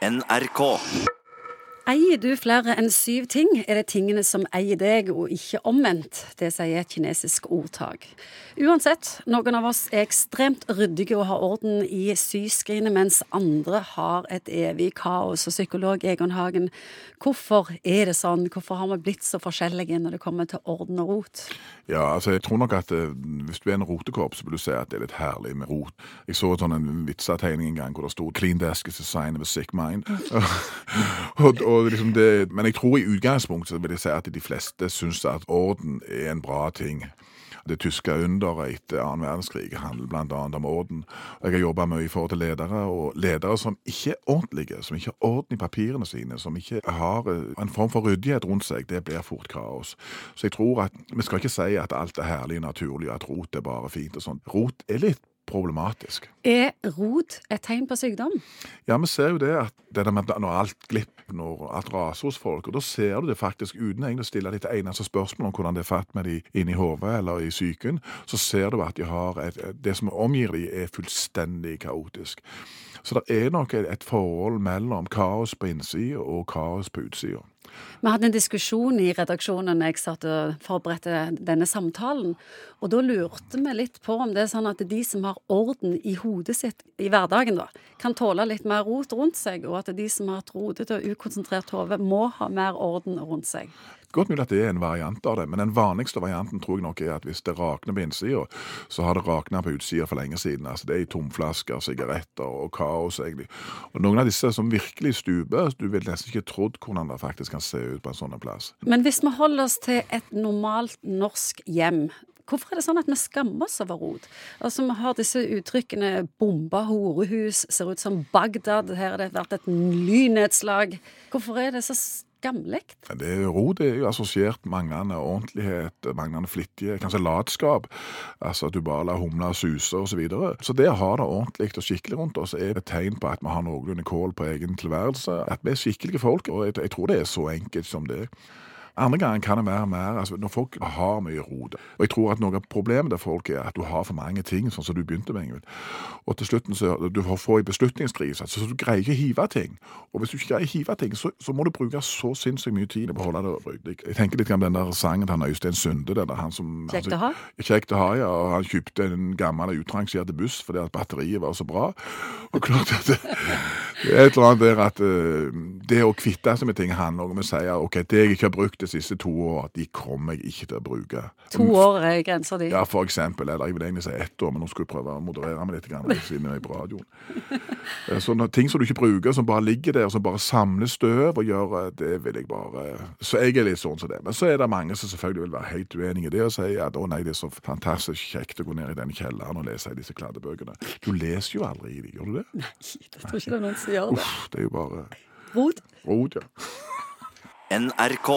NRK. Eier du flere enn syv ting, er det tingene som eier deg, og ikke omvendt. Det sier et kinesisk ordtak. Uansett, noen av oss er ekstremt ryddige og har orden i syskrinet, mens andre har et evig kaos. Og psykolog Egon Hagen, hvorfor er det sånn? Hvorfor har vi blitt så forskjellige når det kommer til orden og rot? Ja, altså jeg tror nok at eh, Hvis du er en rotekorp, så vil du se at det er litt herlig med rot. Jeg så sånn en vitsetegning en gang hvor det sto 'Clean desk is a sign of a sick mind'. og, og liksom det, men jeg tror i utgangspunktet vil jeg si at de fleste syns at orden er en bra ting. Det tyske underet etter annen verdenskrig handler bl.a. om orden. Jeg har jobba mye i forhold til ledere, og ledere som ikke er ordentlige, som ikke har orden i papirene sine, som ikke har eh, en form for ryddighet rundt seg, det blir fort kaos. Så jeg tror at vi skal ikke si at alt er herlig og naturlig, og at rot er bare fint og sånn. Rot er litt problematisk. Er rot et tegn på sykdom? Ja, vi ser jo det at det der med når alt glipper, når alt raser hos folk, og da ser du det faktisk uten egentlig å stille ditt eneste spørsmål om hvordan det er fatt med de inni hodet eller i psyken, så ser du at de har et, det som omgir de er fullstendig kaotisk. Så det er nok et, et forhold mellom kaos på innsida og kaos på utsida. Vi hadde en diskusjon i redaksjonen når jeg satt og forberedte denne samtalen. Og da lurte vi litt på om det er sånn at de som har orden i hodet sitt i hverdagen, da, kan tåle litt mer rot rundt seg, og at de som har et rodete og ukonsentrert hode, må ha mer orden rundt seg. Godt mulig at det er en variant av det, men den vanligste varianten tror jeg nok er at hvis det rakner på innsida, så har det rakna på utsida for lenge siden. Altså Det er i tomflasker, sigaretter og kaos, egentlig. Og noen av disse som virkelig stuper, du vil nesten ikke trodd hvordan det faktisk kan se ut på en sånn plass. Men hvis vi holder oss til et normalt norsk hjem, Hvorfor er det sånn at vi skammer oss over rot? Altså, Vi har disse uttrykkene 'bomba horehus', 'ser ut som Bagdad', her har det vært et lynnedslag. Hvorfor er det så skamlig? Det Rot er jo assosiert manglende ordentlighet, manglende flittighet, kanskje latskap. Altså at du bare lar humla suse osv. Så, videre. så det å ha det ordentlig og skikkelig rundt oss er et tegn på at vi har noenlunde kål på egen tilværelse. At vi er skikkelige folk. Og jeg, jeg tror det er så enkelt som det. Andre ganger kan det være mer altså når folk har mye rot. Og jeg tror at noe av problemet til folk er at du har for mange ting, sånn som du begynte med. Ingrid. Og til slutten så du får en beslutningskrise, så du greier ikke å hive ting. Og hvis du ikke greier å hive ting, så, så må du bruke så sinnssykt mye tid på å holde det ryddig. Jeg tenker litt om den der sangen til Øystein Sunde. Den der, han som, Kjekt å ha? Kjekt å ha, ja. Og han kjøpte en gammel utrangert buss fordi at batteriet var så bra. Og klart at et eller annet der at uh, det å kvitte seg med ting handler om å si ok, det jeg ikke har brukt de siste to årene de kommer jeg ikke til å bruke. To år er grensa di? Ja, for eksempel. Eller jeg vil egentlig si ett år, men nå skulle jeg prøve å moderere meg litt, grann, siden jeg er på radioen. Sånne ting som du ikke bruker, som bare ligger der, som bare samler støv og gjør Det vil jeg bare Så jeg er litt sånn som det. Men så er det mange som selvfølgelig vil være helt uenige i det og si at å nei, det er så fantastisk kjekt å gå ned i den kjelleren og lese i disse kladdebøkene. Du leser jo aldri i dem, gjør du det? Nei, jeg tror ikke det er noen som gjør det. Uff, det er jo bare Rot? rot, ja. NRK.